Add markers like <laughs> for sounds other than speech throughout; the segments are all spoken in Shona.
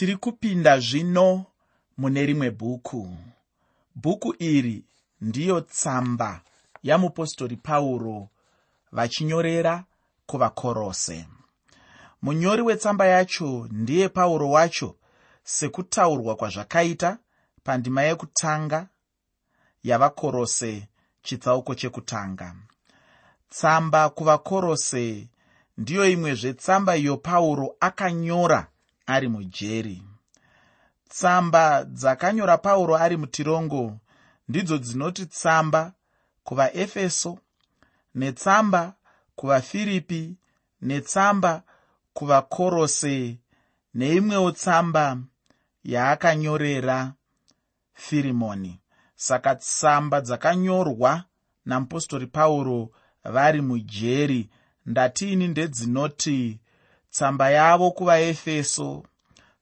tiri kupinda zvino mune rimwe bhuku. Bhuku iri ndiyo tsamba yamupostori pauro vachinyorera kuvakorose. Munyori wetsamba yacho ndiye pauro wacho sekutaurwa kwazvakaita pandima yekutanga yavakorose chitsauko chekutanga. Tsamba kuvakorose ndiyo imwezvetsamba iyo pauro akanyora ari mujeri. Tsamba dzakanyora pauro ari mutirongo ndidzo dzinoti tsamba kuvaefeso netsamba kuvafiripi netsamba kuvakorose neimwewo tsamba yaakanyorera firimoni. Saka tsamba dzakanyorwa namupostori pauro vari mujeri. Ndatiini ndedzinoti tsamba yavo kuvaefeso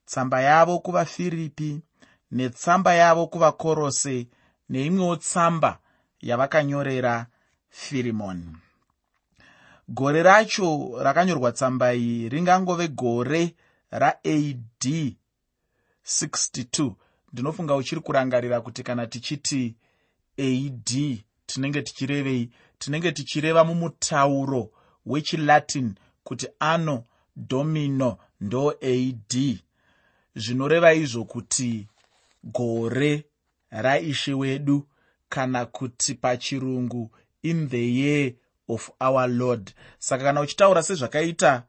tsamba yavo kuvafiripi netsamba yavo kuvakorose neimwewo tsamba yavakanyorera firimoni gore racho rakanyorwa tsamba iyi ringangove gore raad 62 ndinofunga uchiri kurangarira kuti kana tichiti ad tinenge tichirevei tinenge tichireva mumutauro wechilatin kuti ano domino ndo ad zvinoreva izvo kuti gore raishe wedu kana kuti pachirungu in the year of our lord. Saka kana uchitaura sezvakaita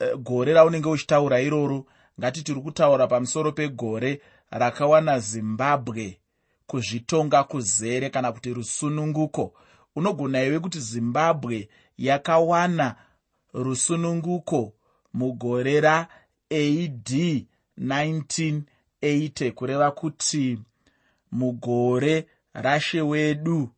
uh, gore raunenge uchitaura iroro ngati tiri kutaura pamusoro pegore rakawana zimbabwe kuzvitonga kuzere kana kuti rusununguko. Unogona iwe kuti zimbabwe yakawana rusununguko mugore raad 1980 kureva kuti mugore rashe wedu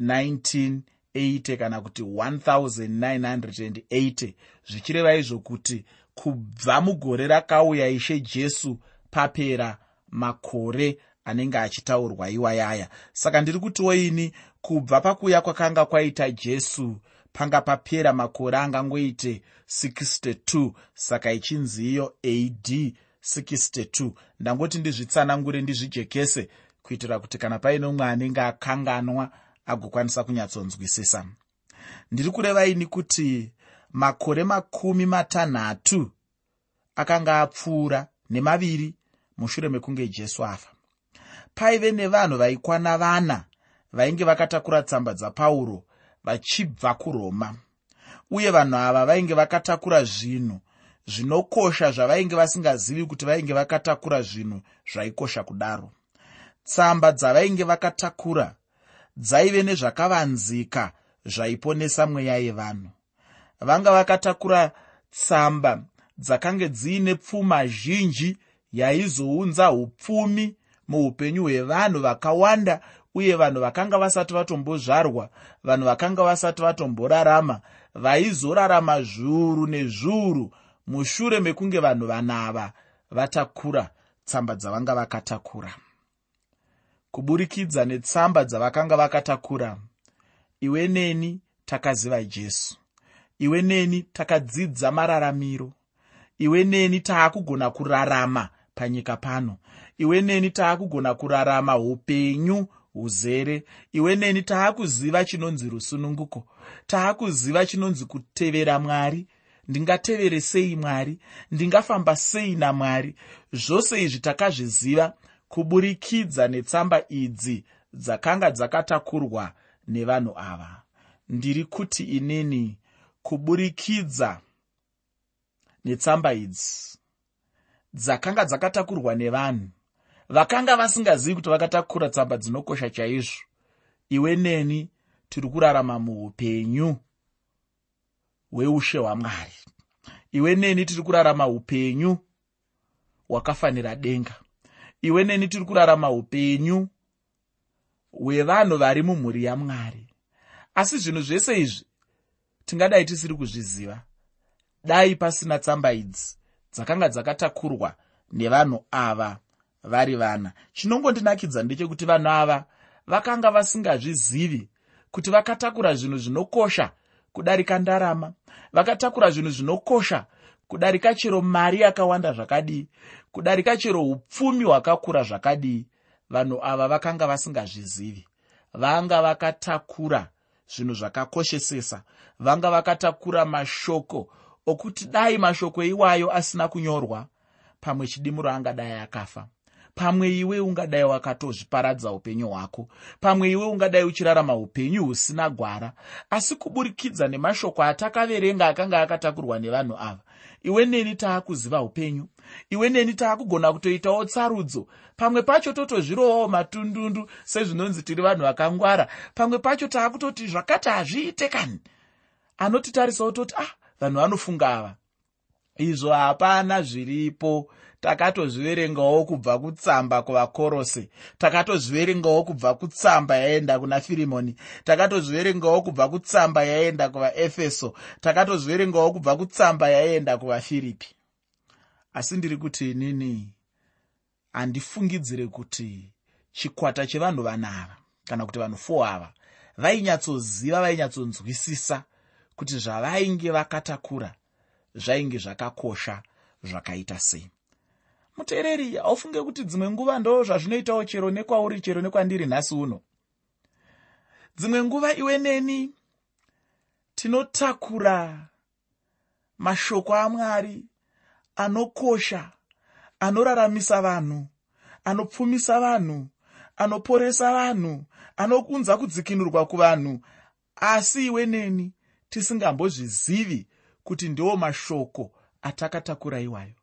1980 kana kuti 1980 zvichireva izvo kuti kubva mugore rakauya ishe jesu papera makore anenge achitaurwa iwayaya. Saka ndiri kutiwo ini kubva pakuuya kwakanga kwaita jesu panga papera makore angangoite 62 saka ichinzi iyo ad 62 ndangoti ndizvitsanangure ndizvijekese kuitira kuti kana paine umwe anenge akanganwa agokwanisa kunyatsonzwisisa. Ndiri kureva ini kuti makore makumi matanhatu akanga apfuura nemaviri mushure mekunge jesu afa. Paive nevanhu vaikwana vana vainge vakatakura tsamba dzapauro vachibva kuroma. Uye vanhu ava vainge vakatakura zvinhu zvinokosha zvavainge vasingazivi kuti vainge vakatakura zvinhu zvaikosha kudaro. Tsamba dzavainge vakatakura dzaive nezvakavanzika zvaiponesa mweya yevanhu. Vanga vakatakura tsamba dzakange dziine pfuma zhinji yaizounza upfumi muupenyu hwevanhu vakawanda uye vanhu vakanga vasati vatombozvarwa vanhu vakanga vasati vatomborarama vaizorarama zviuru nezviuru mushure mekunge vanhu vanava vatakura tsamba dzavanga vakatakura. Kuburikidza netsamba dzavakanga vakatakura iwe neni takaziva jesu iwe neni takadzidza mararamiro iwe neni taakugona kurarama panyika pano iwe neni taakugona kurarama upenyu huzere iwe neni taakuziva chinonzi rusununguko taakuziva chinonzi kutevera mwari. Ndingatevere sei mwari? Ndingafamba sei namwari zvose izvi takazviziva kuburikidza netsamba idzi dzakanga dzakatakurwa nevanhu ava. Ndiri kuti inini kuburikidza netsamba idzi dzakanga dzakatakurwa nevanhu vakanga vasingazivi kuti vakatakura tsamba dzinokosha chaizvo iwe neni tiri kurarama muupenyu hweushe hwamwari. Iwe neni tiri kurarama upenyu hwakafanira denga. Iwe neni tiri kurarama upenyu hwevanhu vari mumhuri yamwari. Asi zvinhu zvese izvi tingadai tisiri kuzviziva. Dai pasina tsamba idzi dzakanga dzakatakurwa nevanhu ava vari vana. Chinongondinakidza ndechekuti vanhu ava vakanga vasingazvizivi kuti vakatakura zvinhu zvinokosha kudarika ndarama vakatakura zvinhu zvinokosha kudarika chero mari yakawanda zvakadii kudarika chero upfumi hwakakura zvakadii vanhu ava vakanga vasingazvizivi. Vanga vakatakura zvinhu zvakakoshesesa. Vanga vakatakura mashoko okuti dai mashoko iwayo asina kunyorwa pamwe chidimuro angadai akafa pamwe iwe ungadai wakatozviparadza upenyu hwako. Pamwe iwe ungadai uchirarama upenyu husina gwara. Asi kuburikidza nemashoko atakaverenga akanga akatakurwa nevanhu ava iwe neni taakuziva upenyu? Iwe neni taakugona kutoitawo tsarudzo? Pamwe pacho totozvirovawo matundundu sezvinonzi tiri vanhu vakangwara. Pamwe pacho taakutoti zvakati hazviite kani anotitarisawo toti ah vanhu vanofunga ava. Izvo hapana zviripo takatozviverengawo kubva kutsamba kuvakorose. Takatozviverengawo kubva kutsamba yaenda kuna firimoni. Takatozviverengawo kubva kutsamba yaenda kuvaefeso. Takatozviverengawo kubva kutsamba yaenda kuvafiripi. Asi ndiri kuti inini handifungidzire kuti chikwata chevanhu vanava kana kuti vanhu fo ava vainyatsoziva vainyatsonzwisisa kuti zvavainge vakatakura zvainge zvakakosha zvakaita sei muteereri haufunge kuti dzimwe nguva ndo zvazvinoitawo chero nekwauri chero nekwandiri nhasi uno. Dzimwe nguva iwe neni tinotakura mashoko amwari anokosha anoraramisa vanhu anopfumisa vanhu anoporesa vanhu anokunza kudzikinurwa kuvanhu. Asi iwe neni tisingambozvizivi kuti ndiwo mashoko atakatakura iwayo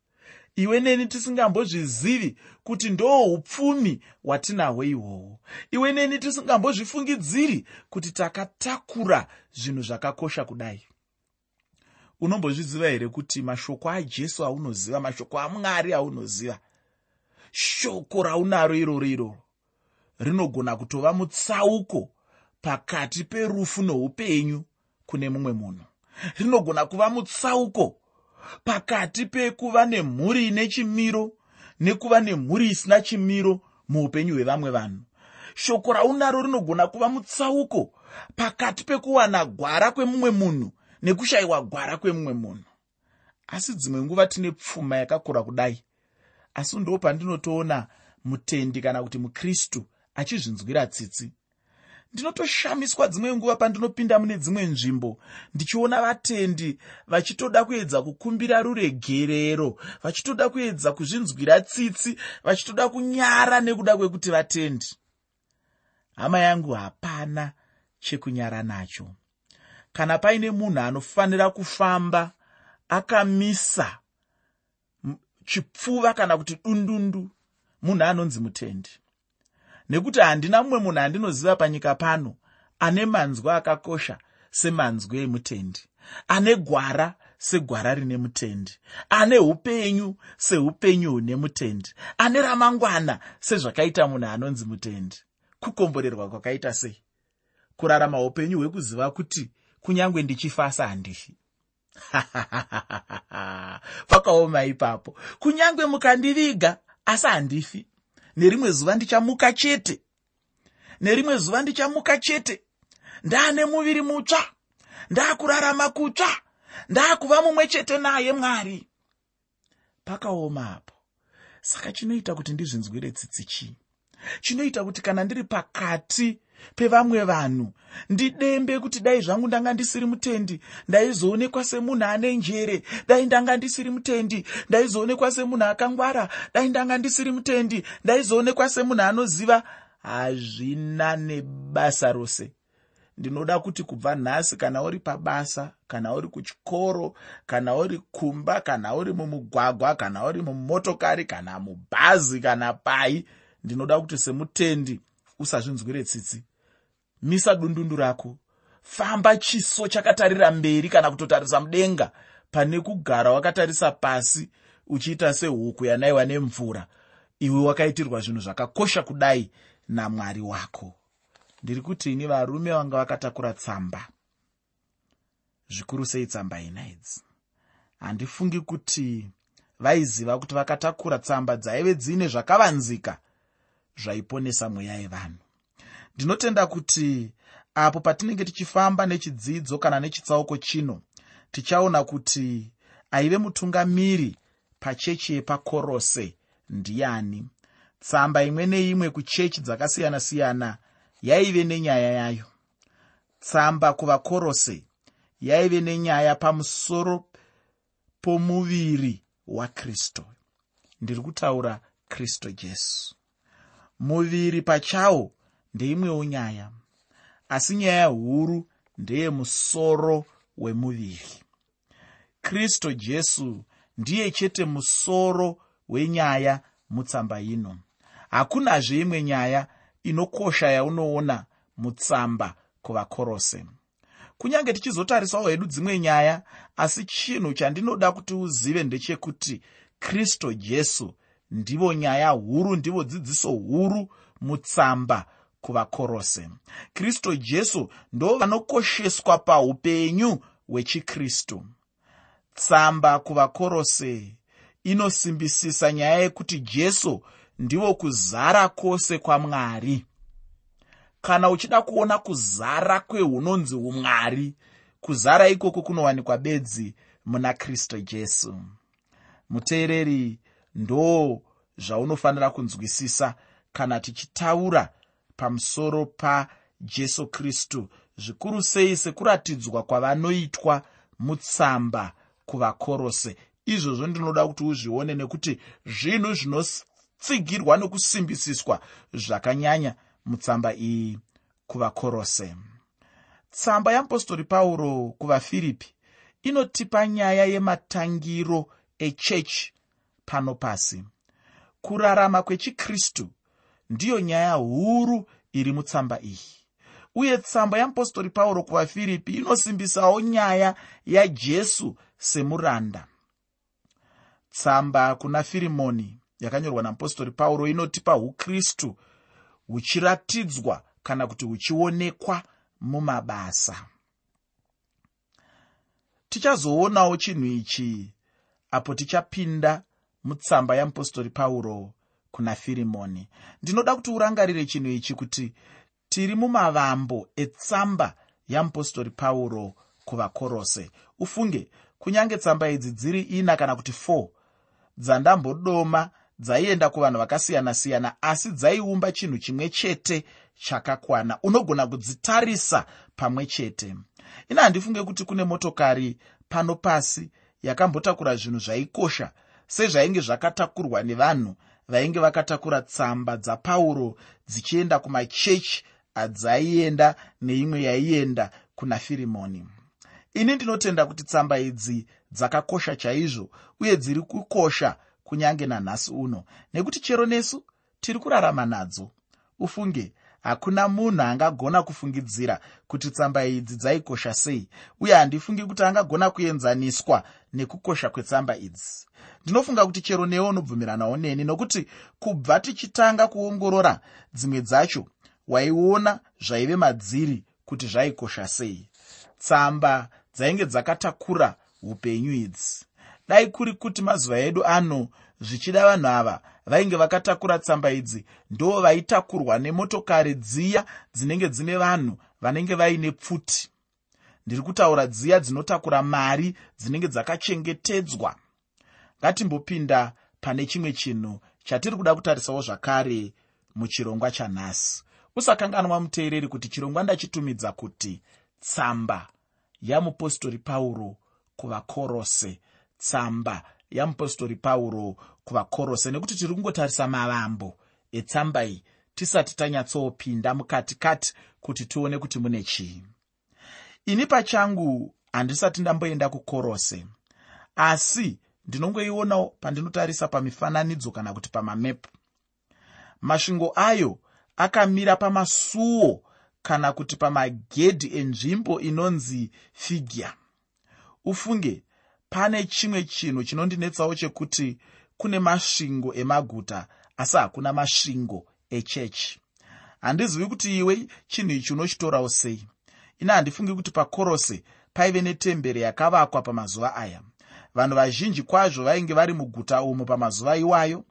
iwe neni tisingambozvizivi kuti ndo upfumi hwatinahwo ihwohwo. Iwe neni tisingambozvifungidziri kuti takatakura zvinhu zvakakosha kudai. Unombozviziva here kuti mashoko ajesu aunoziva mashoko amwari aunoziva? Shoko raunaro iroro iroro rinogona kutova mutsauko pakati perufu noupenyu kune mumwe munhu. Rinogona kuva mutsauko pakati pekuva nemhuri ine chimiro nekuva nemhuri isina chimiro muupenyu hwevamwe vanhu. Shoko raunaro rinogona kuva mutsauko pakati pekuwana gwara kwemumwe munhu nekushayiwa gwara kwemumwe munhu. Asi dzimwe nguva tine pfuma yakakura kudai. Asi ndo pandinotoona mutendi kana kuti mukristu achizvinzwira tsitsi ndinotoshamiswa dzimwe nguva pandinopinda mune dzimwe nzvimbo ndichiona vatendi vachitoda kuedza kukumbira ruregerero vachitoda kuedza kuzvinzwira tsitsi vachitoda kunyara nekuda kwekuti vatendi. Hama yangu hapana chekunyara nacho. Kana paine munhu anofanira kufamba akamisa chipfuva kana kuti dundundu munhu anonzi mutendi nekuti handina mumwe munhu andinoziva panyika pano ane manzwi akakosha semanzwi emutendi ane gwara segwara rine mutendi ane upenyu seupenyu hune mutendi ane ramangwana sezvakaita munhu anonzi mutendi. Kukomborerwa kwakaita sei? Kurarama upenyu hwekuziva kuti kunyange ndichifasa handifi. <laughs> Pakaoma ipapo. Kunyange mukandiviga asi handifi nerimwe zuva ndichamuka chete. Nerimwe zuva ndichamuka chete. Ndaane muviri mutsva. Ndaakurarama kutsva. Ndaakuva mumwe chete naye mwari. Pakaoma apo saka chinoita kuti ndizvinzwire tsitsi chii? Chinoita kuti kana ndiri pakati pevamwe vanhu. Ndidembe kuti dai zvangu ndanga ndisiri mutendi ndaizoonekwa semunhu ane njere dai ndanga ndisiri mutendi ndaizoonekwa semunhu akangwara dai ndanga ndisiri mutendi ndaizoonekwa semunhu anoziva. Hazvina nebasa rose. Ndinoda kuti kubva nhasi kana uri pabasa kana uri kuchikoro kana uri kumba kana uri mumugwagwa kana uri mumotokari kana mubhazi kana pai ndinoda kuti semutendi usazvinzwire tsitsi. Misa dundundu rako. Famba chiso chakatarira mberi kana kutotarisa mudenga pane kugara wakatarisa pasi uchiita sehuku yanaiwa nemvura. Iwe wakaitirwa zvinhu zvakakosha kudai namwari wako. Ndiri kuti ini varume vanga vakatakura tsamba. Zvikuru sei tsamba ina idzi? Handifungi kuti vaiziva kuti vakatakura tsamba dzaive dziine zvakavanzika zvaiponesa mweya yevanhu. Ndinotenda kuti apo patinenge tichifamba nechidzidzo kana nechitsauko chino tichaona kuti aive mutungamiri pachechi yepakorose ndiani. Tsamba imwe neimwe kuchechi dzakasiyana-siyana yaive nenyaya yayo. Tsamba kuvakorose yaive nenyaya pamusoro pomuviri wakristu ndiri kutaura kristu jesu muviri pachawo ndeimwewo nyaya asi nyaya huru ndeyemusoro wemuviri. Kristu jesu ndiye chete musoro wenyaya mutsamba ino. Hakunazve imwe nyaya inokosha yaunoona mutsamba kuvakorose. Kunyange tichizotarisawo hedu dzimwe nyaya asi chinhu chandinoda kuti uzive ndechekuti kristu jesu ndivo nyaya huru ndivo dzidziso huru mutsamba kuvakorose. Kristu jesu ndo vanokosheswa paupenyu hwechikristu. Tsamba kuvakorose inosimbisisa nyaya yekuti jesu ndivo kuzara kwose kwamwari. Kana uchida kuona kuzara kwehunonzi umwari kuzara ikoko kunowanikwa bedzi muna kristu jesu. Muteereri ndo zvaunofanira kunzwisisa kana tichitaura pamusoro pajesu kristu. Zvikuru sei sekuratidzwa kwavanoitwa mutsamba kuvakorose. Izvozvo ndinoda kuti uzvione nekuti zvinhu zvinotsigirwa nekusimbisiswa zvakanyanya mutsamba iyi kuvakorose. Tsamba yeapostori pauro kuvafiripi inotipa nyaya yematangiro echechi pano pasi kurarama kwechikristu ndiyo nyaya huru iri mutsamba iyi. Uye tsamba yeapostori pauro kuvafiripi inosimbisawo nyaya yajesu semuranda. Tsamba kuna firimoni yakanyorwa namupostori pauro inotipa ukristu huchiratidzwa kana kuti huchionekwa mumabasa. Tichazoonawo chinhu ichi apo tichapinda mutsamba yamupostori pauro kuna firimoni. Ndinoda kuti urangarire chinhu ichi kuti tiri mumavambo etsamba yamupostori pauro kuvakorose. Ufunge kunyange tsamba idzi dziri ina kana kuti 4 dzandambodoma dzaienda kuvanhu vakasiyana-siyana asi dzaiumba chinhu chimwe chete chakakwana. Unogona kudzitarisa pamwe chete. Ina handifunge kuti kune motokari pano pasi yakambotakura zvinhu zvaikosha sezvainge zvakatakurwa nevanhu vainge vakatakura tsamba dzapauro dzichienda kumachechi adzaienda neimwe yaienda kuna firimoni. Ini ndinotenda kuti tsamba idzi dzakakosha chaizvo uye dziri kukosha kunyange nanhasi uno. Nekuti chero nesu tiri kurarama nadzo. Ufunge hakuna munhu angagona kufungidzira kuti tsamba idzi dzaikosha sei uye handifungi kuti angagona kuenzaniswa nekukosha kwetsamba idzi. Ndinofunga kuti chero newe unobvumiranawo neni nokuti kubva tichitanga kuongorora dzimwe dzacho waiona zvaive madziri kuti zvaikosha sei. Tsamba dzainge dzakatakura upenyu idzi. Dai kuri kuti mazuva edu ano zvichida vanhu ava vainge vakatakura tsamba idzi ndo vaitakurwa nemotokari dziya dzinenge dzine vanhu vanenge vaine pfuti ndiri kutaura dziya dzinotakura mari dzinenge dzakachengetedzwa. Ngatimbopinda pane chimwe chinhu chatiri kuda kutarisawo zvakare muchirongwa chanhasi. Usakanganwa muteereri kuti chirongwa ndachitumidza kuti tsamba yamupostori pauro kuvakorose. Tsamba yamupostori pauro kuvakorose. Nekuti tiri kungotarisa mavambo etsamba iyi tisati tanyatsopinda mukatikati kuti tione kuti mune chii ini pachangu handisati ndamboenda kukorose asi ndinongoionawo pandinotarisa pamifananidzo kana kuti pamamepu masvingo ayo akamira pamasuo kana kuti pamagedhi enzvimbo inonzi figya ufunge pane chimwe chinhu chinondinetsawo chekuti kune masvingo emaguta asi hakuna masvingo echechi. Handizivi kuti iwe chinhu ichi unochitorawo sei ina handifungi kuti pakorose paive netemberi yakavakwa pamazuva aya. Vanhu vazhinji kwazvo vainge vari muguta umu pamazuva iwayo.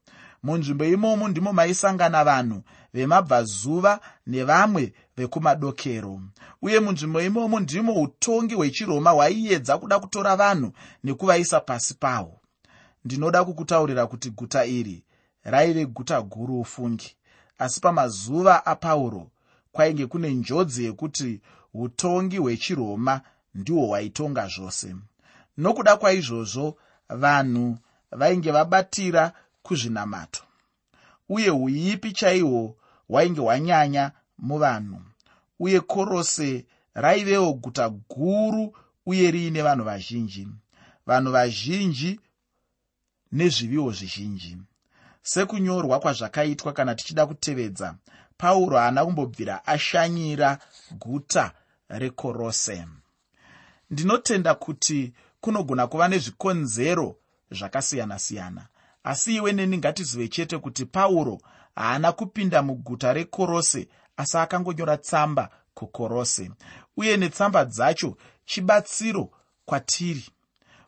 Munzvimbo imomo ndimo maisangana vanhu vemabvazuva nevamwe vekumadokero. Uye munzvimbo imomo ndimo utongi hwechiroma hwaiedza kuda kutora vanhu nekuvaisa pasi pahwo ndinoda kukutaurira kuti guta iri raive guta guru ufungi. Asi pamazuva apauro kwainge kune njodzi yekuti utongi hwechiroma ndihwo hwaitonga zvose. Nokuda kwaizvozvo vanhu vainge vabatira kuzvinamato uye uipi chaihwo hwainge hwanyanya muvanhu uye korose raivewo guta guru uye riine vanhu vazhinji vanhu vazhinji nezviviwo zvizhinji. Sekunyorwa kwazvakaitwa kana tichida kutevedza pauro haana kumbobvira ashanyira guta rekorose. Ndinotenda kuti kunogona kuva nezvikonzero zvakasiyana-siyana asi iwe neni ngatizive chete kuti pauro haana kupinda muguta rekorose asi akangonyora tsamba kukorose. Uye netsamba dzacho chibatsiro kwatiri.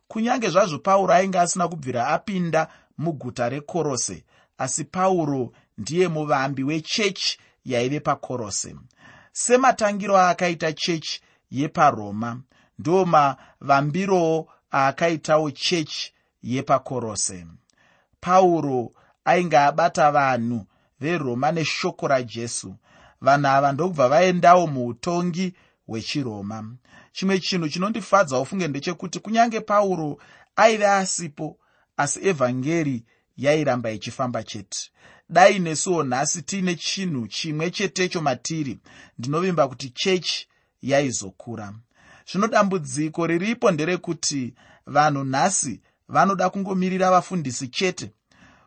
Kunyange zvazvo pauro ainge asina kubvira apinda muguta rekorose asi pauro ndiye muvambi wechechi yaive pakorose sematangiro aakaita chechi yeparoma. Ndo mavambirowo aakaitawo chechi yepakorose. Pauro ainge abata vanhu veroma neshoko rajesu. Vanhu ava ndokubva vaendawo muutongi hwechiroma. Chimwe chinhu chinondifadza ufunge ndechekuti kunyange pauro aive asipo asi evhangeri yairamba ichifamba chete dai nesuwo nhasi tiine chinhu chimwe chetecho matiri ndinovimba kuti chechi yaizokura. Zvino dambudziko riripo nderekuti vanhu nhasi vanoda kungomirira vafundisi chete.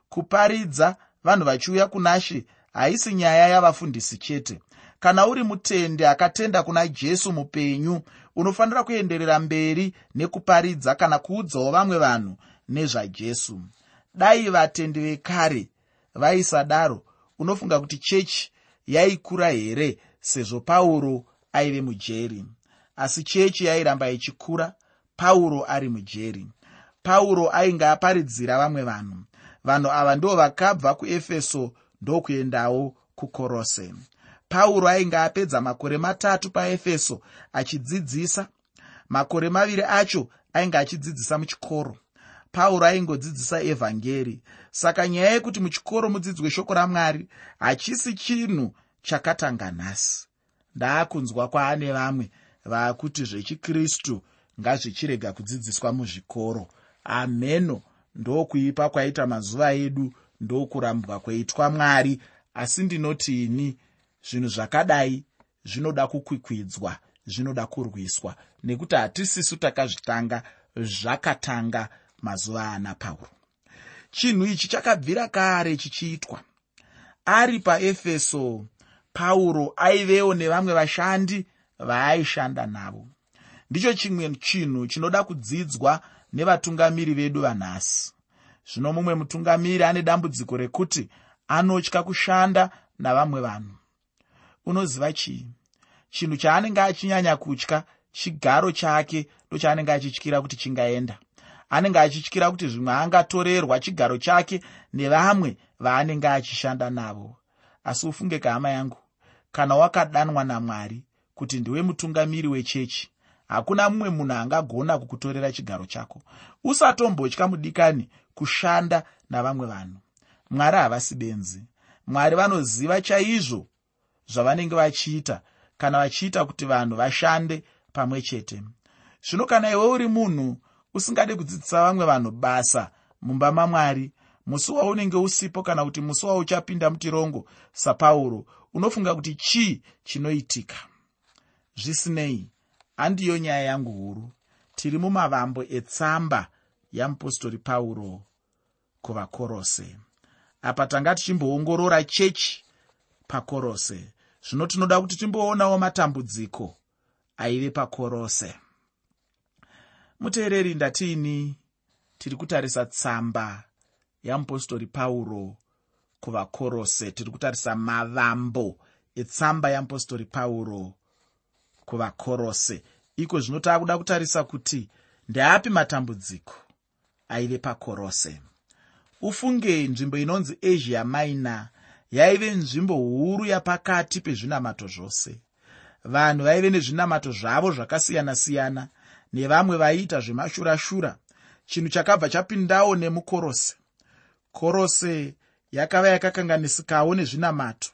Kuparidza vanhu vachiuya kunashe haisi nyaya yavafundisi chete. Kana uri mutende akatenda kuna jesu mupenyu unofanira kuenderera mberi nekuparidza kana kuudzawo vamwe vanhu nezvajesu. Dai vatendi vekare vaisadaro unofunga kuti chechi yaikura here sezvo pauro aive mujeri. Asi chechi yairamba ichikura pauro ari mujeri. Pauro ainge aparidzira vamwe vanhu. Vanhu ava ndo vakabva kuefeso ndokuendawo kukorose. Pauro ainge apedza makore matatu paefeso achidzidzisa. Makore maviri acho ainge achidzidzisa muchikoro pauro aingodzidzisa evhangeri. Saka nyaya yekuti muchikoro mudzidzwe shoko ramwari hachisi chinhu chakatanga nhasi. Ndaakunzwa kwaane vamwe vaakuti zvechikristu ngazvichirega kudzidziswa muzvikoro. Ameno ndokuipa kwaita mazuva edu ndokurambwa kweitwa mwari. Asi ndinoti ini zvinhu zvakadai zvinoda kukwikwidzwa zvinoda kurwiswa nekuti hatisisu takazvitanga zvakatanga mazuva ana pauro. Chinhu ichi chakabvira kare chichiitwa. Ari paefeso pauro aivewo nevamwe vashandi vaaishanda navo. Ndicho chimwe chinhu chinoda kudzidzwa nevatungamiri vedu vanhasi. Zvino mumwe mutungamiri ane dambudziko rekuti anotya kushanda navamwe vanhu. Unoziva chii? Chinhu chaanenge achinyanya kutya chigaro chake ndochaanenge achityira kuti chingaenda anenge achityira kuti zvimwe angatorerwa chigaro chake nevamwe vaanenge achishanda navo. Asi ufunge kahama yangu kana wakadanwa namwari kuti ndiwe mutungamiri wechechi hakuna mumwe munhu angagona kukutorera chigaro chako. Usatombotya mudikani kushanda navamwe vanhu. Mwari havasi benzi. Mwari vanoziva chaizvo zvavanenge vachiita kana vachiita kuti vanhu vashande pamwe chete. Zvino kana iwe uri munhu usingadi kudzidzisa vamwe vanhu basa mumba mamwari. Musi waunenge usipo kana kuti musi wauchapinda mutirongo sapauro unofunga kuti chii chinoitika? Zvisinei handiyo nyaya yangu huru. Tiri mumavambo etsamba yamupostori pauro kuvakorose. Apa tanga tichimboongorora chechi pakorose zvino tinoda kuti timboonawo matambudziko aive pakorose muteereri ndatiini tiri kutarisa tsamba yamupostori pauro kuvakorose. Tiri kutarisa mavambo etsamba yamupostori pauro kuvakorose. Iko zvino taakuda kutarisa kuti ndeapi matambudziko aive pakorose? Ufunge nzvimbo inonzi asia minor. Yaive nzvimbo huru yapakati pezvinamato zvose. Vanhu vaive nezvinamato zvavo zvakasiyana-siyana nevamwe vaiita zvemashurashura. Chinhu chakabva chapindawo nemukorose. Korose yakava yakakanganisikawo nezvinamato.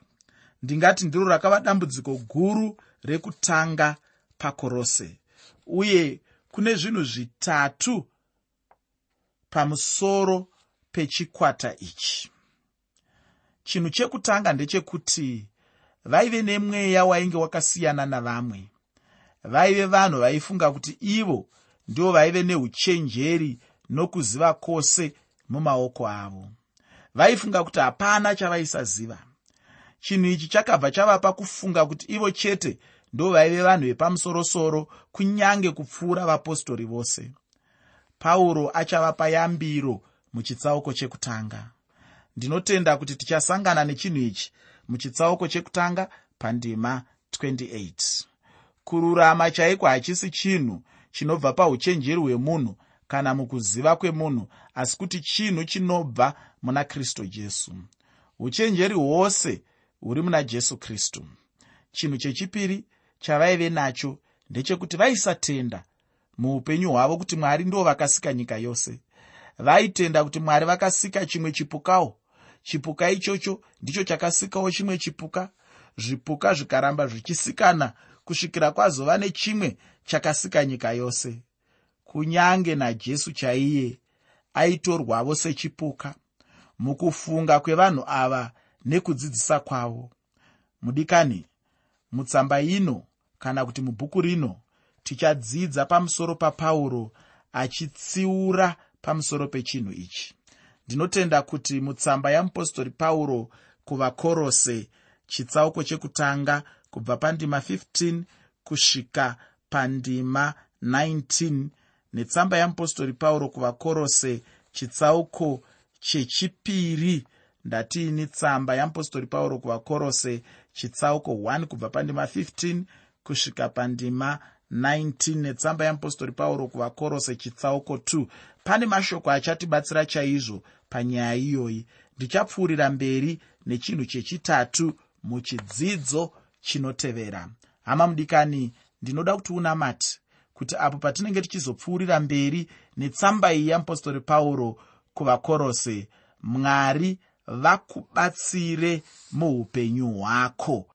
Ndingati ndiro rakava dambudziko guru rekutanga pakorose uye kune zvinhu zvitatu pamusoro pechikwata ichi. Chinhu chekutanga ndechekuti vaive nemweya wainge wakasiyana navamwe vaive vanhu vaifunga kuti ivo ndio vaive neuchenjeri nokuziva kwose mumaoko avo. Vaifunga kuti hapana chavaisaziva. Chinhu ichi chakabva chavapa kufunga kuti ivo chete ndo vaive vanhu vepamusorosoro kunyange kupfuura vapostori vose. Pauro achavapa yambiro muchitsauko chekutanga. Ndinotenda kuti tichasangana nechinhu ichi muchitsauko chekutanga pandima 28 kururama chaiko hachisi chinhu chinobva pauchenjeri hwemunhu kana mukuziva kwemunhu asi kuti chinhu chinobva muna kristu jesu. Uchenjeri hwose huri muna jesu kristu. Chinhu chechipiri chavaive nacho ndechekuti vaisatenda muupenyu hwavo kuti mwari ndo vakasika nyika yose. Vaitenda kuti mwari vakasika chimwe chipukawo chipuka ichocho ndicho chakasikawo chimwe chipuka. Zvipuka zvikaramba zvichisikana kusvikira kwazova nechimwe chakasika nyika yose. Kunyange najesu chaiye aitorwavo sechipuka mukufunga kwevanhu ava nekudzidzisa kwavo. Mudikani mutsamba ino kana kuti mubhuku rino tichadzidza pamusoro papauro achitsiura pamusoro pechinhu ichi. Ndinotenda kuti mutsamba yamupostori pauro kuvakorose chitsauko chekutanga kubva pandima 15 kusvika pandima 19 netsamba yamupostori pauro kuvakorose chitsauko chechipiri. Ndatiini tsamba yamupostori pauro kuvakorose chitsauko 1 kubva pandima 15 kusvika pandima 19 netsamba yamupostori pauro kuvakorose chitsauko 2 pane mashoko achatibatsira chaizvo panyaya iyoyi. Ndichapfuurira mberi nechinhu chechitatu muchidzidzo chinotevera. Hama mudikani ndinoda kuti unamati kuti apo patinenge tichizopfuurira mberi netsamba iyi yamupostori pauro kuvakorose mwari vakubatsire muupenyu hwako